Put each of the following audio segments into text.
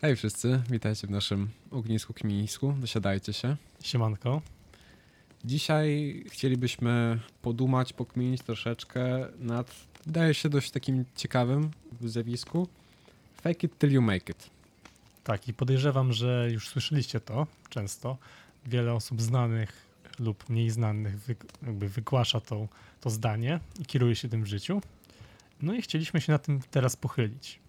Hej wszyscy, witajcie w naszym ognisku kminisku, dosiadajcie się. Siemanko. Dzisiaj chcielibyśmy podumać, pokminić troszeczkę nad, wydaje się dość takim ciekawym zjawisku, fake it till you make it. Tak, i podejrzewam, że już słyszeliście to często. Wiele osób znanych lub mniej znanych wy, jakby wygłasza to, to zdanie i kieruje się tym w życiu. No i chcieliśmy się na tym teraz pochylić.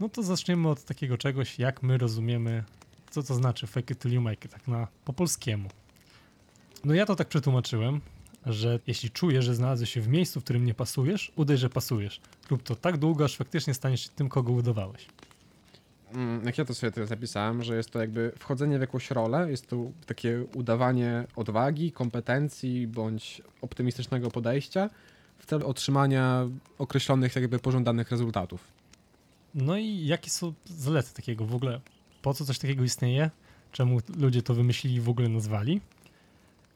No to zaczniemy od takiego czegoś, jak my rozumiemy, co to znaczy fake it till you make it, tak na po polskiemu. No ja to tak przetłumaczyłem, że jeśli czujesz, że znalazłeś się w miejscu, w którym nie pasujesz, udaj, że pasujesz. Rób to tak długo, aż faktycznie staniesz się tym, kogo udawałeś. Mm, Jak ja to sobie teraz zapisałem, że jest to jakby wchodzenie w jakąś rolę, jest to takie udawanie odwagi, kompetencji bądź optymistycznego podejścia w celu otrzymania określonych jakby pożądanych rezultatów. No i jakie są zalety takiego w ogóle? Po co coś takiego istnieje? Czemu ludzie to wymyślili i w ogóle nazwali?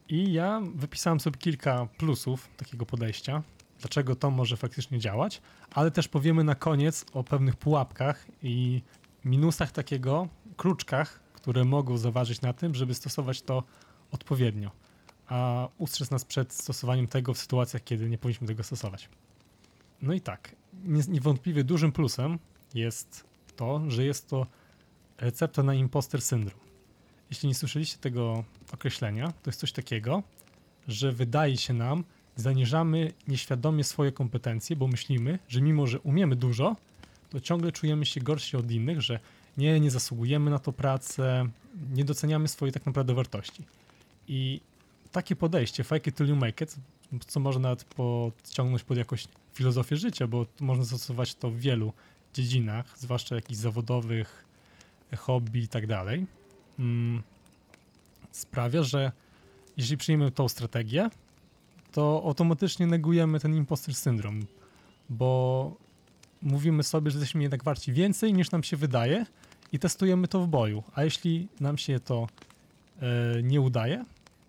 I ja wypisałem sobie kilka plusów takiego podejścia, dlaczego to może faktycznie działać, ale też powiemy na koniec o pewnych pułapkach i minusach takiego, kruczkach, które mogą zaważyć na tym, żeby stosować to odpowiednio, a ustrzec nas przed stosowaniem tego w sytuacjach, kiedy nie powinniśmy tego stosować. No i tak, nie- niewątpliwie dużym plusem jest to, że jest to recepta na imposter syndrom. Jeśli nie słyszeliście tego określenia, to jest coś takiego, że wydaje się nam, zaniżamy nieświadomie swoje kompetencje, bo myślimy, że mimo, że umiemy dużo, to ciągle czujemy się gorsi od innych, że nie, nie zasługujemy na to pracę, nie doceniamy swojej tak naprawdę wartości. I takie podejście, fake it till you make it, co można nawet podciągnąć pod jakąś filozofię życia, bo można zastosować to w wielu dziedzinach, zwłaszcza jakichś zawodowych, hobby i tak dalej, mm, sprawia, że jeśli przyjmiemy tą strategię, to automatycznie negujemy ten imposter syndrom, bo mówimy sobie, że jesteśmy jednak warci więcej niż nam się wydaje i testujemy to w boju, a jeśli nam się to e, nie udaje,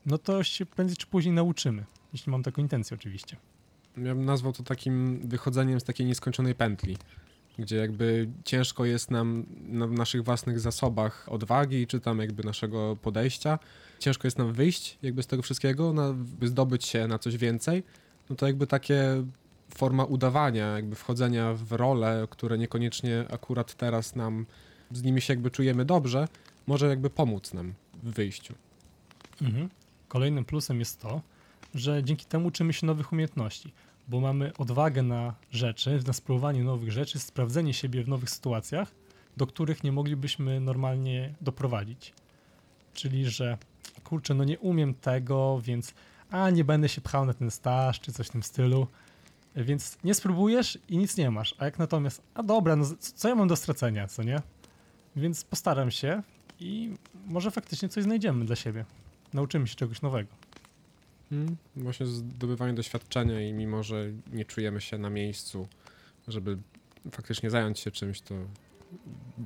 no to się prędzej czy później nauczymy, jeśli mam taką intencję oczywiście. Ja bym nazwał to takim wychodzeniem z takiej nieskończonej pętli, gdzie jakby ciężko jest nam na naszych własnych zasobach odwagi, czy tam jakby naszego podejścia, ciężko jest nam wyjść jakby z tego wszystkiego, na, by zdobyć się na coś więcej, no to jakby takie forma udawania, jakby wchodzenia w role, które niekoniecznie akurat teraz nam, z nimi się jakby czujemy dobrze, może jakby pomóc nam w wyjściu. Mhm. Kolejnym plusem jest to, że dzięki temu uczymy się nowych umiejętności, bo mamy odwagę na rzeczy, na spróbowanie nowych rzeczy, sprawdzenie siebie w nowych sytuacjach, do których nie moglibyśmy normalnie doprowadzić. Czyli, że kurczę, no nie umiem tego, więc a nie będę się pchał na ten staż, czy coś w tym stylu. Więc nie spróbujesz i nic nie masz. A jak natomiast, a dobra, no co ja mam do stracenia, co nie? Więc postaram się i może faktycznie coś znajdziemy dla siebie. Nauczymy się czegoś nowego. Hmm, właśnie zdobywanie doświadczenia i mimo, że nie czujemy się na miejscu, żeby faktycznie zająć się czymś, to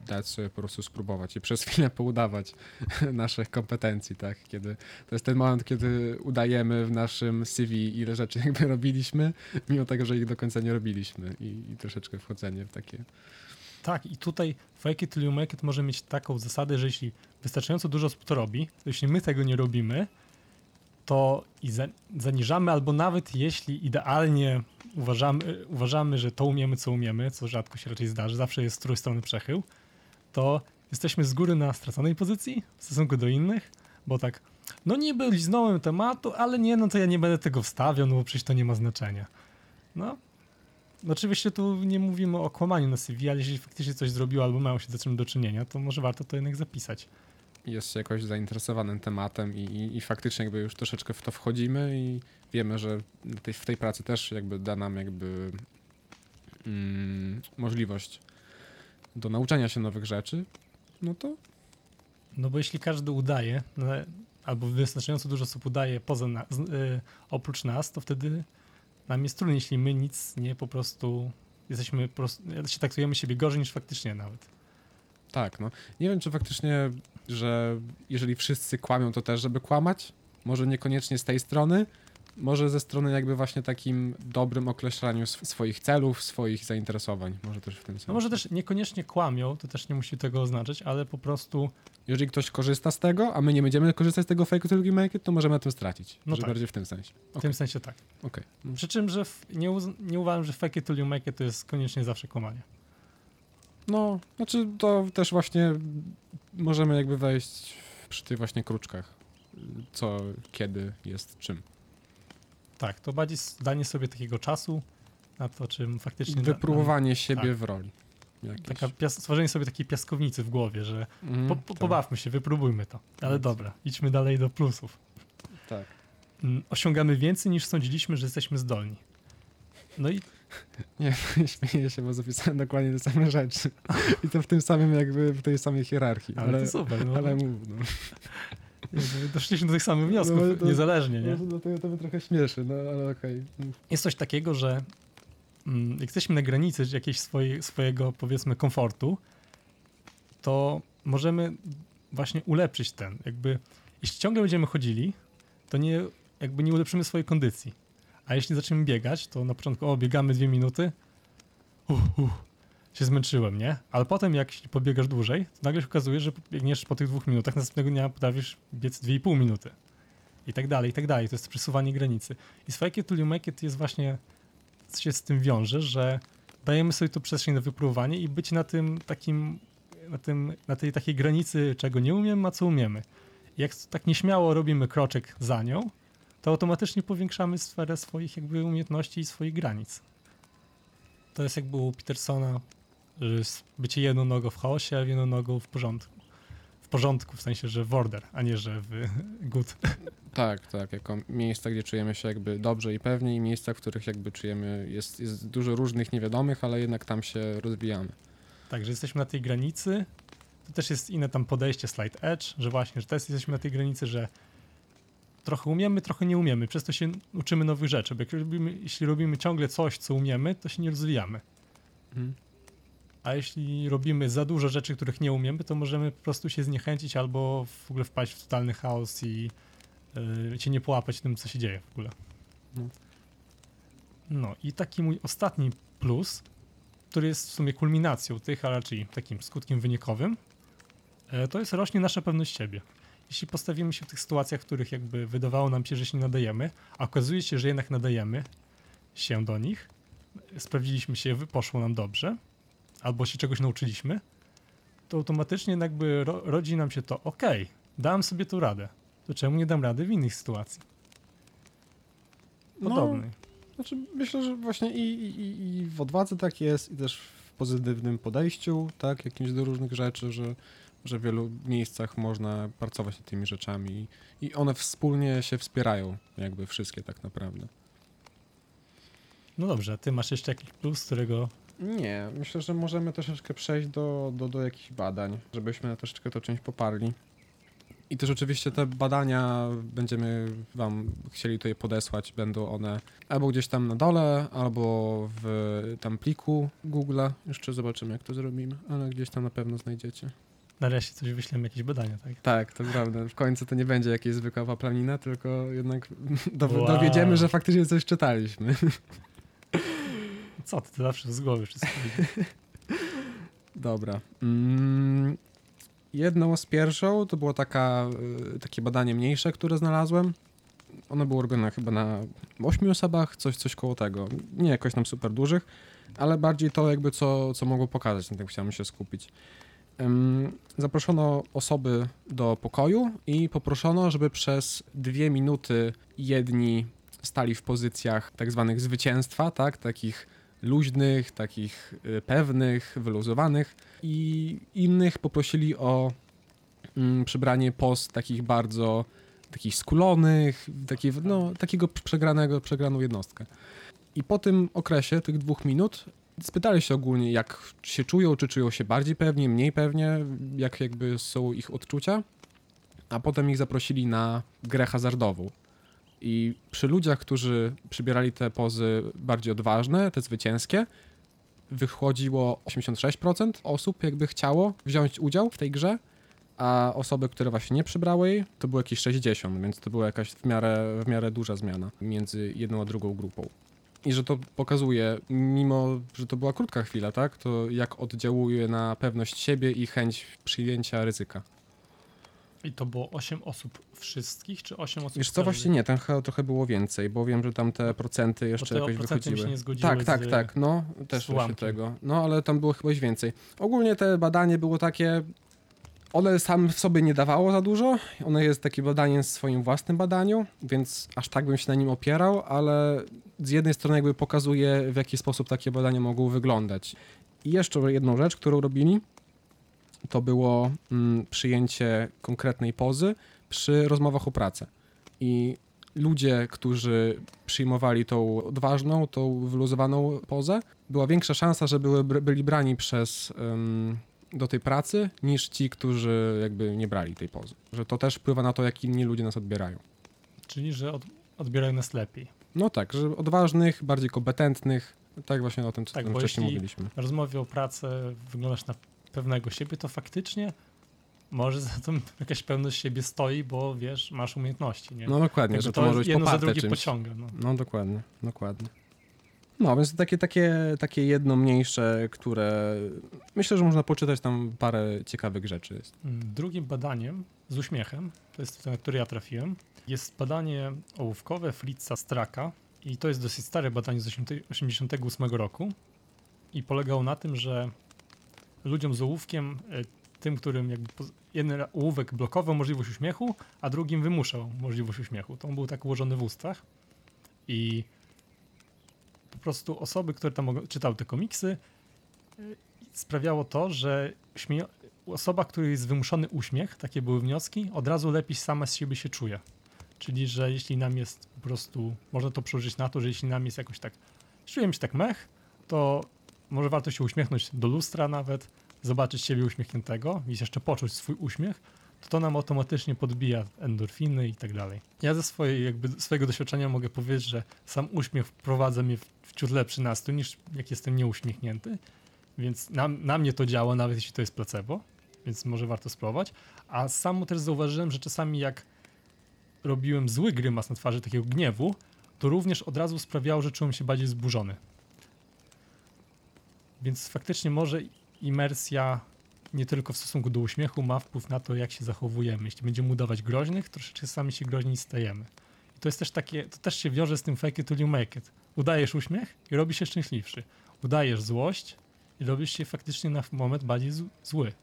dać sobie po prostu spróbować i przez chwilę poudawać naszych kompetencji, tak? Kiedy, to jest ten moment, kiedy udajemy w naszym CV, ile rzeczy jakby robiliśmy, mimo tego, że ich do końca nie robiliśmy i, i troszeczkę wchodzenie w takie... Tak, i tutaj fake it till you make it może mieć taką zasadę, że jeśli wystarczająco dużo osób to robi, to jeśli my tego nie robimy, to i za, zaniżamy, albo nawet jeśli idealnie uważamy, uważamy, że to umiemy, co umiemy, co rzadko się raczej zdarzy, zawsze jest z której strony przechył, to jesteśmy z góry na straconej pozycji w stosunku do innych, bo tak, no niby liznąłem tematu, ale nie, no to ja nie będę tego wstawiał, no bo przecież to nie ma znaczenia. No Oczywiście tu nie mówimy o kłamaniu na CV, ale jeśli faktycznie coś zrobiło albo mają się z czym do czynienia, to może warto to jednak zapisać. Jest jakoś zainteresowanym tematem i, i, i faktycznie jakby już troszeczkę w to wchodzimy i wiemy, że w tej, w tej pracy też jakby da nam jakby mm, możliwość do nauczania się nowych rzeczy, no to No bo jeśli każdy udaje, no, albo wystarczająco dużo osób udaje poza na, y, oprócz nas, to wtedy nam jest trudniej, jeśli my nic nie po prostu jesteśmy po prostu, się traktujemy siebie gorzej niż faktycznie nawet. tak, no. Nie wiem, czy faktycznie, że jeżeli wszyscy kłamią, to też, żeby kłamać, może niekoniecznie z tej strony, Może ze strony jakby właśnie takim dobrym określaniu sw- swoich celów, swoich zainteresowań. Może też w tym sensie. No może też niekoniecznie kłamią, to też nie musi tego oznaczać, ale po prostu Jeżeli ktoś korzysta z tego, a my nie będziemy korzystać z tego fake it till you make it, to możemy na tym stracić. No Może tak. bardziej w tym sensie. w tym sensie tak. Okej. Przy czym, że nie, nie uważam, że fake it till you make it to jest koniecznie zawsze kłamanie. No, znaczy to też właśnie możemy jakby wejść przy tych właśnie kruczkach. Co, kiedy jest czym. Tak, to bardziej danie sobie takiego czasu na to, czym faktycznie... da- Wypróbowanie siebie tak. w roli. Jakieś. Taka pias- stworzenie sobie takiej piaskownicy w głowie, że Mhm, po, po, tak, pobawmy się, wypróbujmy to. Ale Więc- dobra, idźmy dalej do plusów. Tak. Mm, Osiągamy więcej niż sądziliśmy, że jesteśmy zdolni. No i Nie, śmieję się, bo zapisałem dokładnie te same rzeczy. I to w tym samym jakby, w tej samej hierarchii. ale, Ale, to super, no, ale mów, no. jakby doszliśmy do tych samych wniosków, No, to- niezależnie, nie? No, no, to, to mnie trochę śmieszy, no ale okej. Jest coś takiego, że mm, jak jesteśmy na granicy jakiegoś swojej, swojego, powiedzmy, komfortu, to możemy właśnie ulepszyć ten, jakby, jeśli ciągle będziemy chodzili, to nie, jakby nie ulepszymy swojej kondycji. A jeśli zaczniemy biegać, to na początku, o, biegamy dwie minuty, uff, uff, się zmęczyłem, nie? Ale potem, jak pobiegasz dłużej, to nagle się okazuje, że biegniesz po tych dwóch minutach, następnego dnia potrafisz biec dwie i pół minuty. I tak dalej, i tak dalej. To jest przesuwanie granicy. I z fake it jest właśnie, się z tym wiąże, że dajemy sobie tu przestrzeń na wypróbowanie i być na tym takim, na, tym, na tej takiej granicy, czego nie umiemy, a co umiemy. I jak tak nieśmiało robimy kroczek za nią, to automatycznie powiększamy sferę swoich jakby umiejętności i swoich granic. To jest jakby u Petersona, że jest bycie jedną nogą w chaosie, a jedną nogą w porządku. W porządku, w sensie, że w order, a nie, że w good. Tak, tak, jako miejsca, gdzie czujemy się jakby dobrze i pewnie i miejsca, w których jakby czujemy, jest, jest dużo różnych niewiadomych, ale jednak tam się rozwijamy. Także jesteśmy na tej granicy. To też jest inne tam podejście slide edge, że właśnie, że teraz jesteśmy na tej granicy, że trochę umiemy, trochę nie umiemy. Przez to się uczymy nowych rzeczy, bo robimy, jeśli robimy ciągle coś, co umiemy, to się nie rozwijamy. Mhm. A jeśli robimy za dużo rzeczy, których nie umiemy, to możemy po prostu się zniechęcić albo w ogóle wpaść w totalny chaos i yy, się nie połapać tym, co się dzieje w ogóle. No. No i taki mój ostatni plus, który jest w sumie kulminacją tych, a raczej takim skutkiem wynikowym, e, to jest rośnie nasza pewność siebie. Jeśli postawimy się w tych sytuacjach, w których jakby wydawało nam się, że się nie nadajemy, a okazuje się, że jednak nadajemy się do nich, sprawdziliśmy się, poszło nam dobrze, albo się czegoś nauczyliśmy, to automatycznie jakby ro, rodzi nam się to, okej, dałem sobie tu radę, to czemu nie dam rady w innych sytuacji? Podobnej. Znaczy, myślę, że właśnie i, i- i w odwadze tak jest, i też w pozytywnym podejściu, tak, jakimś do różnych rzeczy, że, że w wielu miejscach można pracować nad tymi rzeczami i one wspólnie się wspierają, jakby wszystkie tak naprawdę. No dobrze, a ty masz jeszcze jakiś plus, którego Nie, myślę, że możemy troszeczkę przejść do, do, do jakichś badań, żebyśmy troszeczkę to część poparli. I też oczywiście te badania będziemy wam chcieli tutaj podesłać, będą one albo gdzieś tam na dole, albo w tam pliku Google'a. Jeszcze zobaczymy, jak to zrobimy, ale gdzieś tam na pewno znajdziecie. Nareszcie coś wyślemy, jakieś badania, tak? Tak, to prawda. W końcu to nie będzie jakieś zwykła planina, tylko jednak do, Wow. dowiedziemy, że faktycznie coś czytaliśmy. Co ty, zawsze z głowy wszystko. Dobra. Mm, jedną z pierwszą to było taka, y, takie badanie mniejsze, które znalazłem. Ono było robione chyba na 8 osobach, coś, coś koło tego. Nie jakoś tam super dużych, ale bardziej to jakby co, co mogło pokazać, na tym chciałem się skupić. Zaproszono osoby do pokoju i poproszono, żeby przez dwie minuty jedni stali w pozycjach tak zwanych zwycięstwa, tak, takich luźnych, takich y, pewnych, wyluzowanych i innych poprosili o mm, przybranie poz takich bardzo takich skulonych, taki, no, takiego przegranego, przegraną jednostkę. I po tym okresie, tych dwóch minut, spytali się ogólnie, jak się czują, czy czują się bardziej pewnie, mniej pewnie, jak jakby są ich odczucia, a potem ich zaprosili na grę hazardową. I przy ludziach, którzy przybierali te pozy bardziej odważne, te zwycięskie, wychodziło 86% osób jakby chciało wziąć udział w tej grze, a osoby, które właśnie nie przybrały jej, to było jakieś 60, więc to była jakaś w miarę, w miarę duża zmiana między jedną a drugą grupą. I że to pokazuje, mimo że to była krótka chwila, tak, to jak oddziałuje na pewność siebie i chęć przyjęcia ryzyka. I to było 8 osób wszystkich, czy 8 osób Wiesz co, właśnie nie, tam chyba trochę było więcej, bo wiem, że tam te procenty jeszcze te jakoś procenty mi się wychodziły. nie zgodziły tak, tak, tak, no, też ułamkiem. tego. No, ale tam było chyba więcej. Ogólnie te badanie było takie, one sam w sobie nie dawało za dużo, ono jest takie badanie w swoim własnym badaniu, więc aż tak bym się na nim opierał, ale z jednej strony jakby pokazuje, w jaki sposób takie badania mogą wyglądać. I jeszcze jedną rzecz, którą robili, to było mm, przyjęcie konkretnej pozy przy rozmowach o pracę. I ludzie, którzy przyjmowali tą odważną, tą wyluzowaną pozę, była większa szansa, że były, byli brani przez do tej pracy, niż ci, którzy jakby nie brali tej pozy. Że to też wpływa na to, jak inni ludzie nas odbierają. Czyli, że od, odbierają nas lepiej. No tak, że odważnych, bardziej kompetentnych, tak właśnie o tym, co Tak, wcześniej jeśli- mówiliśmy. Rozmowie o pracę wyglądasz na pewnego siebie, to faktycznie może za tym jakaś pewność siebie stoi, bo wiesz, masz umiejętności, nie? No dokładnie, Jakby że to, może być jedno za drugie czymś. pociąga. No. No dokładnie, dokładnie. No, więc takie, takie, takie jedno mniejsze, które myślę, że można poczytać tam parę ciekawych rzeczy. Jest. Drugim badaniem z uśmiechem, to jest to, na które ja trafiłem, jest badanie ołówkowe Fritza Straka i to jest dosyć stare badanie z 1988 roku i polegało na tym, że ludziom z ołówkiem, e, tym, którym jakby jeden ołówek blokował możliwość uśmiechu, a drugim wymuszał możliwość uśmiechu. To on był tak ułożony w ustach i po prostu osoby, które tam czytały te komiksy, e, sprawiało to, że śmieją, osoba, której jest wymuszony uśmiech, takie były wnioski, od razu lepiej sama z siebie się czuje. Czyli, że jeśli nam jest po prostu, można to przełożyć na to, że jeśli nam jest jakoś tak, czujemy się tak mech, to może warto się uśmiechnąć do lustra nawet, zobaczyć siebie uśmiechniętego i jeszcze poczuć swój uśmiech, to to nam automatycznie podbija endorfiny i tak dalej. Ja ze swojej, jakby, swojego doświadczenia mogę powiedzieć, że sam uśmiech wprowadza mnie w ciut lepszy nastrój niż jak jestem nieuśmiechnięty, więc na, na mnie to działa, nawet jeśli to jest placebo, więc może warto spróbować. A samo też zauważyłem, że czasami jak robiłem zły grymas na twarzy takiego gniewu, to również od razu sprawiało, że czułem się bardziej zburzony. Więc faktycznie może imersja nie tylko w stosunku do uśmiechu ma wpływ na to, jak się zachowujemy. Jeśli będziemy udawać groźnych, troszeczkę sami się groźni stajemy. I to jest też takie, to też się wiąże z tym fake it till you make it. Udajesz uśmiech i robisz się szczęśliwszy. Udajesz złość i robisz się faktycznie na moment bardziej zły.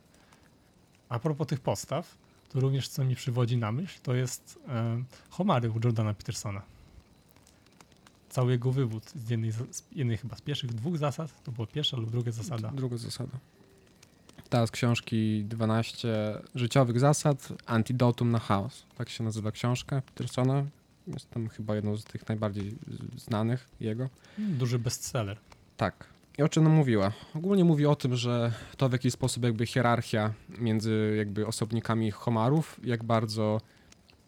A propos tych postaw, to również co mi przywodzi na myśl, to jest e, Homary u Jordana Petersona. Cały jego wywód z jednej, z jednej chyba z pierwszych dwóch zasad, to była pierwsza lub druga zasada. Druga zasada. Ta z książki 12 życiowych zasad, Antidotum na chaos. Tak się nazywa książka Petersona. Jest tam chyba jedną z tych najbardziej znanych jego. Duży bestseller. Tak. I o czym mówiła? Ogólnie mówi o tym, że to w jaki sposób jakby hierarchia między jakby osobnikami homarów, jak bardzo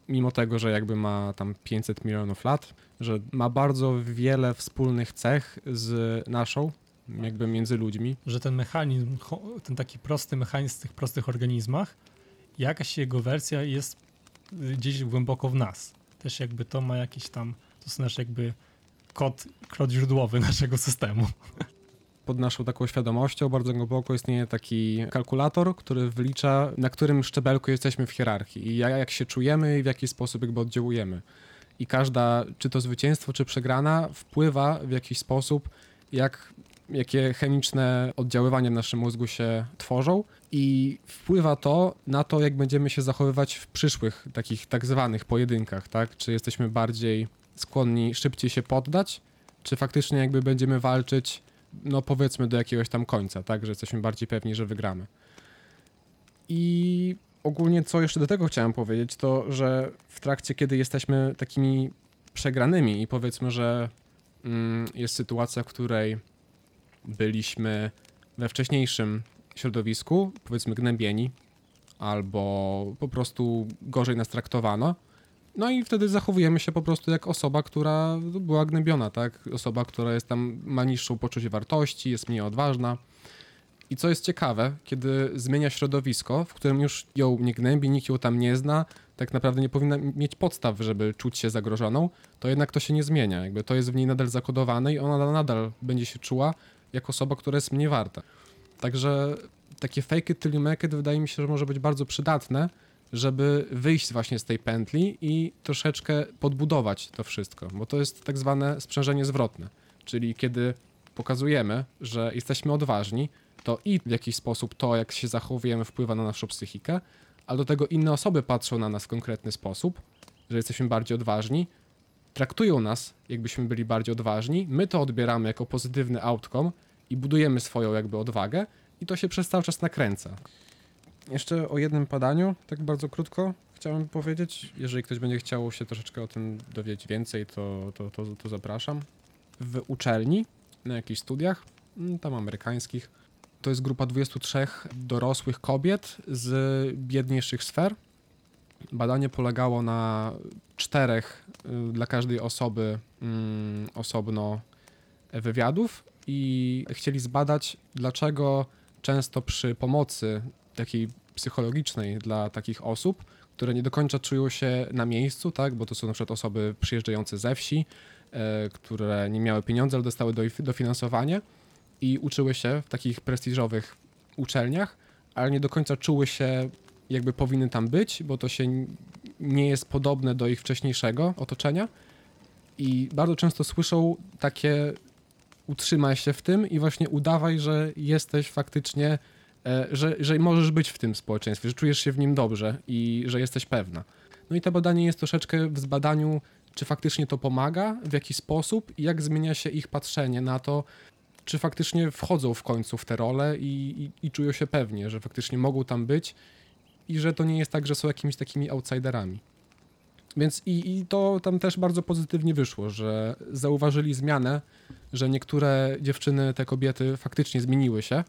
mimo tego, że jakby ma tam 500 milionów lat, że ma bardzo wiele wspólnych cech z naszą, jakby między ludźmi. Że ten mechanizm, ten taki prosty mechanizm w tych prostych organizmach, jakaś jego wersja jest gdzieś głęboko w nas. Też jakby to ma jakiś tam, to jest nasz jakby kod, kod źródłowy naszego systemu. pod naszą taką świadomością bardzo głęboko istnieje taki kalkulator, który wlicza, na którym szczebelku jesteśmy w hierarchii i ja- jak się czujemy i w jaki sposób jakby oddziałujemy. I każda, czy to zwycięstwo, czy przegrana, wpływa w jakiś sposób, jak, jakie chemiczne oddziaływania w naszym mózgu się tworzą i wpływa to na to, jak będziemy się zachowywać w przyszłych takich tak zwanych pojedynkach, tak? Czy jesteśmy bardziej skłonni szybciej się poddać, czy faktycznie jakby będziemy walczyć no powiedzmy do jakiegoś tam końca, tak, że jesteśmy bardziej pewni, że wygramy. I ogólnie co jeszcze do tego chciałem powiedzieć, to że w trakcie, kiedy jesteśmy takimi przegranymi i powiedzmy, że mm, jest sytuacja, w której byliśmy we wcześniejszym środowisku, powiedzmy gnębieni, albo po prostu gorzej nas traktowano, no i wtedy zachowujemy się po prostu jak osoba, która była gnębiona, tak? Osoba, która jest tam, ma niższą poczucie wartości, jest mniej odważna. I co jest ciekawe, kiedy zmienia środowisko, w którym już ją nie gnębi, nikt ją tam nie zna, tak naprawdę nie powinna mieć podstaw, żeby czuć się zagrożoną, to jednak to się nie zmienia. Jakby to jest w niej nadal zakodowane i ona nadal będzie się czuła jako osoba, która jest mniej warta. Także takie fake it till you make it wydaje mi się, że może być bardzo przydatne, żeby wyjść właśnie z tej pętli i troszeczkę podbudować to wszystko, bo to jest tak zwane sprzężenie zwrotne, czyli kiedy pokazujemy, że jesteśmy odważni, to i w jakiś sposób to, jak się zachowujemy, wpływa na naszą psychikę, a do tego inne osoby patrzą na nas w konkretny sposób, że jesteśmy bardziej odważni, traktują nas, jakbyśmy byli bardziej odważni, my to odbieramy jako pozytywny outcome i budujemy swoją jakby odwagę i to się przez cały czas nakręca. Jeszcze o jednym badaniu, tak bardzo krótko chciałem powiedzieć. Jeżeli ktoś będzie chciał się troszeczkę o tym dowiedzieć więcej, to, to, to, to zapraszam. W uczelni, na jakichś studiach, mm, tam amerykańskich, to jest grupa 23 dorosłych kobiet z biedniejszych sfer. Badanie polegało na czterech y, dla każdej osoby mm, osobno wywiadów i chcieli zbadać, dlaczego często przy pomocy takiej psychologicznej dla takich osób, które nie do końca czują się na miejscu, tak, bo to są na przykład osoby przyjeżdżające ze wsi, e, które nie miały pieniędzy, ale dostały do, dofinansowanie i uczyły się w takich prestiżowych uczelniach, ale nie do końca czuły się jakby powinny tam być, bo to się nie jest podobne do ich wcześniejszego otoczenia i bardzo często słyszą takie utrzymaj się w tym i właśnie udawaj, że jesteś faktycznie, e, że, że możesz być w tym społeczeństwie, że czujesz się w nim dobrze i że jesteś pewna. No i to badanie jest troszeczkę w zbadaniu, czy faktycznie to pomaga, w jaki sposób i jak zmienia się ich patrzenie na to, czy faktycznie wchodzą w końcu w te role i, i, i czują się pewnie, że faktycznie mogą tam być i że to nie jest tak, że są jakimiś takimi outsiderami. Więc i, i to tam też bardzo pozytywnie wyszło, że zauważyli zmianę, że niektóre dziewczyny, te kobiety faktycznie zmieniły się.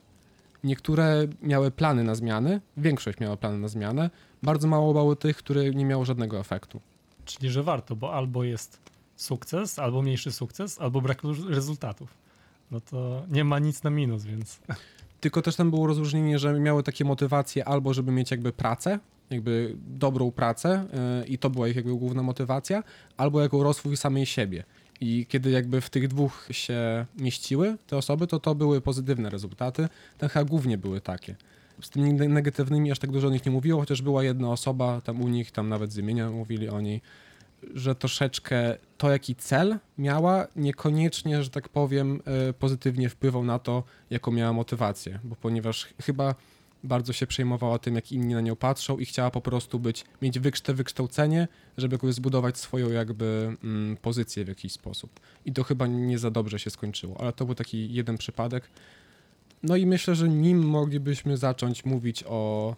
Niektóre miały plany na zmiany, większość miała plany na zmianę. Bardzo mało było tych, które nie miało żadnego efektu. Czyli, że warto, bo albo jest sukces, albo mniejszy sukces, albo brak rezultatów. No to nie ma nic na minus, więc Tylko też tam było rozróżnienie, że miały takie motywacje albo żeby mieć jakby pracę, jakby dobrą pracę yy, i to była ich jakby główna motywacja, albo jako rozwój samej siebie. I kiedy jakby w tych dwóch się mieściły te osoby, to to były pozytywne rezultaty. Te chyba głównie były takie. Z tymi neg- negatywnymi aż tak dużo o nich nie mówiło, chociaż była jedna osoba tam u nich, tam nawet z imienia mówili o niej, że troszeczkę to, jaki cel miała, niekoniecznie, że tak powiem, e, pozytywnie wpływał na to, jaką miała motywację, bo ponieważ chyba bardzo się przejmowała tym, jak inni na nią patrzą i chciała po prostu być, mieć wykształcenie, żeby zbudować swoją jakby mm, pozycję w jakiś sposób. I to chyba nie za dobrze się skończyło, ale to był taki jeden przypadek. No i myślę, że nim moglibyśmy zacząć mówić o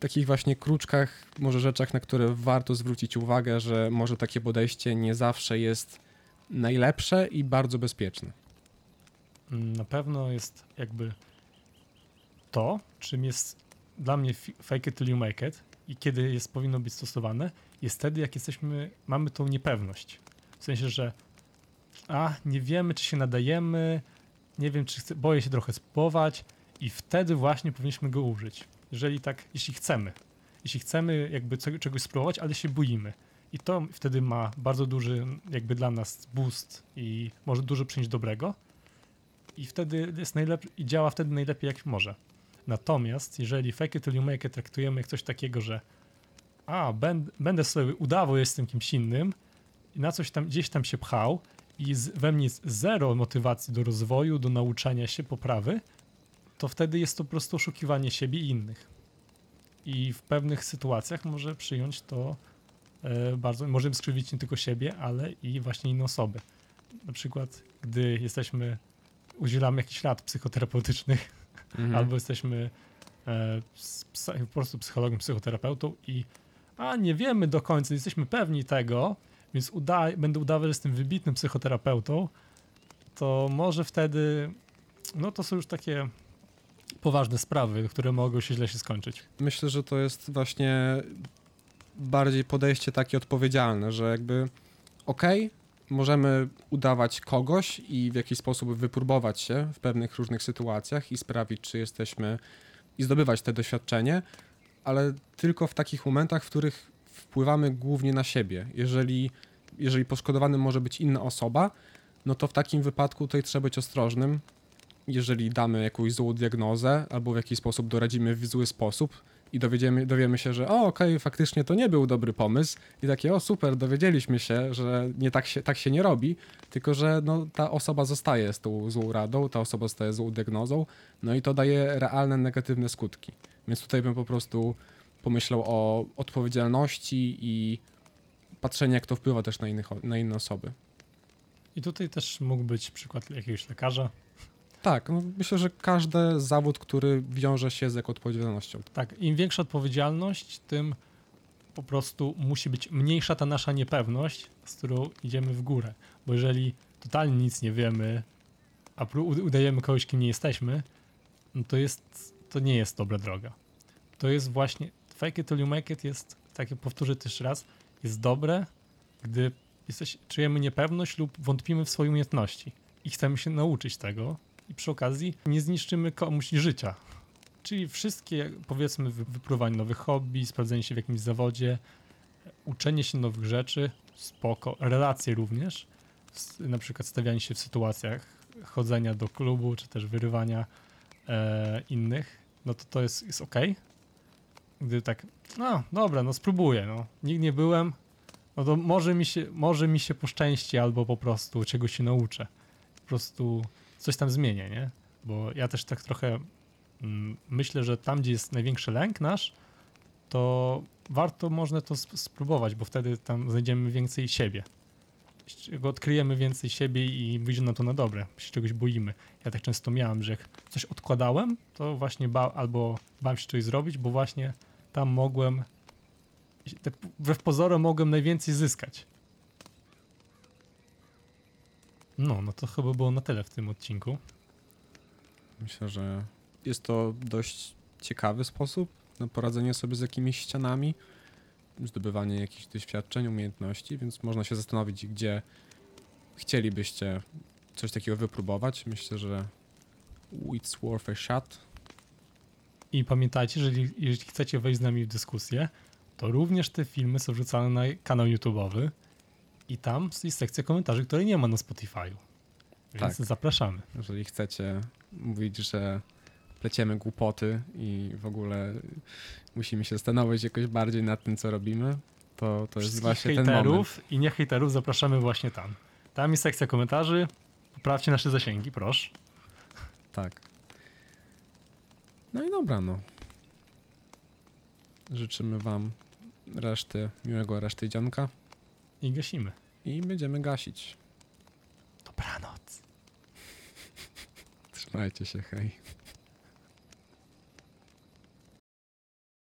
takich właśnie kruczkach, może rzeczach, na które warto zwrócić uwagę, że może takie podejście nie zawsze jest najlepsze i bardzo bezpieczne. na pewno jest jakby to, czym jest dla mnie fake it till you make it i kiedy jest powinno być stosowane, jest wtedy, jak jesteśmy, mamy tą niepewność. W sensie, że a, nie wiemy, czy się nadajemy, nie wiem, czy chcę, boję się trochę spróbować i wtedy właśnie powinniśmy go użyć. Jeżeli tak, jeśli chcemy. Jeśli chcemy jakby czegoś spróbować, ale się boimy. I to wtedy ma bardzo duży jakby dla nas boost i może dużo przynieść dobrego. I wtedy jest najlepiej, i działa wtedy najlepiej jak może. Natomiast jeżeli fake it till you make it traktujemy jak coś takiego, że a, będę, będę sobie udawał, jestem kimś innym i na coś tam, gdzieś tam się pchał i z, we mnie jest zero motywacji do rozwoju, do nauczania się, poprawy, to wtedy jest to po prostu oszukiwanie siebie i innych. I w pewnych sytuacjach może przyjąć to e, bardzo, możemy skrzywić nie tylko siebie, ale i właśnie inne osoby. Na przykład, gdy jesteśmy, udzielamy jakichś rad psychoterapeutycznych, Mhm. albo jesteśmy e, po prostu psychologiem, psychoterapeutą i a nie wiemy do końca, nie jesteśmy pewni tego, więc uda, będę udawał, że jestem wybitnym psychoterapeutą, to może wtedy, no to są już takie poważne sprawy, które mogą się źle się skończyć. Myślę, że to jest właśnie bardziej podejście takie odpowiedzialne, że jakby okej, możemy udawać kogoś i w jakiś sposób wypróbować się w pewnych różnych sytuacjach i sprawić, czy jesteśmy i zdobywać te doświadczenie, ale tylko w takich momentach, w których wpływamy głównie na siebie. Jeżeli, jeżeli poszkodowanym może być inna osoba, no to w takim wypadku tutaj trzeba być ostrożnym. Jeżeli damy jakąś złą diagnozę albo w jakiś sposób doradzimy w zły sposób i dowiemy się, że o, okej, faktycznie to nie był dobry pomysł i takie, o super, dowiedzieliśmy się, że nie tak się, tak się nie robi, tylko że no, ta osoba zostaje z tą złą radą, ta osoba zostaje z złą diagnozą, no i to daje realne negatywne skutki. Więc tutaj bym po prostu pomyślał o odpowiedzialności i patrzenie, jak to wpływa też na, innych, na inne osoby. I tutaj też mógł być przykład jakiegoś lekarza. Tak, no myślę, że każdy zawód, który wiąże się z jaką odpowiedzialnością. Tak, im większa odpowiedzialność, tym po prostu musi być mniejsza ta nasza niepewność, z którą idziemy w górę. Bo jeżeli totalnie nic nie wiemy, a udajemy kogoś, kim nie jesteśmy, no to jest, to nie jest dobra droga. To jest właśnie, fake it till you make it jest, tak jak powtórzę też raz, jest dobre, gdy jesteś, czujemy niepewność lub wątpimy w swoje umiejętności i chcemy się nauczyć tego i przy okazji nie zniszczymy komuś życia. Czyli wszystkie, powiedzmy, wy- wypróbowanie nowych hobby, sprawdzenie się w jakimś zawodzie, uczenie się nowych rzeczy, spoko, relacje również, na przykład stawianie się w sytuacjach chodzenia do klubu, czy też wyrywania e, innych, no to to jest, jest ok. Gdy tak, no dobra, no spróbuję, no. Nigdy nie byłem, no to może mi się, może mi się poszczęści albo po prostu czegoś się nauczę. Po prostu coś tam zmienię, nie? Bo ja też tak trochę mm, myślę, że tam, gdzie jest największy lęk nasz, to warto można to sp- spróbować, bo wtedy tam znajdziemy więcej siebie. Odkryjemy więcej siebie i wyjdzie nam to na dobre, się czegoś boimy. Ja tak często miałem, że jak coś odkładałem, to właśnie ba albo bałem się czegoś zrobić, bo właśnie tam mogłem, tak wbrew pozorom mogłem najwięcej zyskać. No, no to chyba było na tyle w tym odcinku. Myślę, że jest to dość ciekawy sposób na poradzenie sobie z jakimiś ścianami, zdobywanie jakichś doświadczeń, umiejętności, więc można się zastanowić, gdzie chcielibyście coś takiego wypróbować. Myślę, że it's worth a shot. I pamiętajcie, że jeżeli, chcecie wejść z nami w dyskusję, to również te filmy są wrzucane na kanał YouTube'owy i tam jest sekcja komentarzy, której nie ma na Spotify'u. Więc Tak. zapraszamy. Jeżeli chcecie mówić, że pleciemy głupoty i w ogóle musimy się zastanowić jakoś bardziej nad tym, co robimy, to, to jest właśnie ten moment. i nie hejterów zapraszamy właśnie tam. Tam jest sekcja komentarzy. Poprawcie nasze zasięgi, proszę. Tak. No i dobra, no. Życzymy wam reszty, miłego reszty dzionka I gasimy. i będziemy gasić. Dobranoc. Trzymajcie się, hej.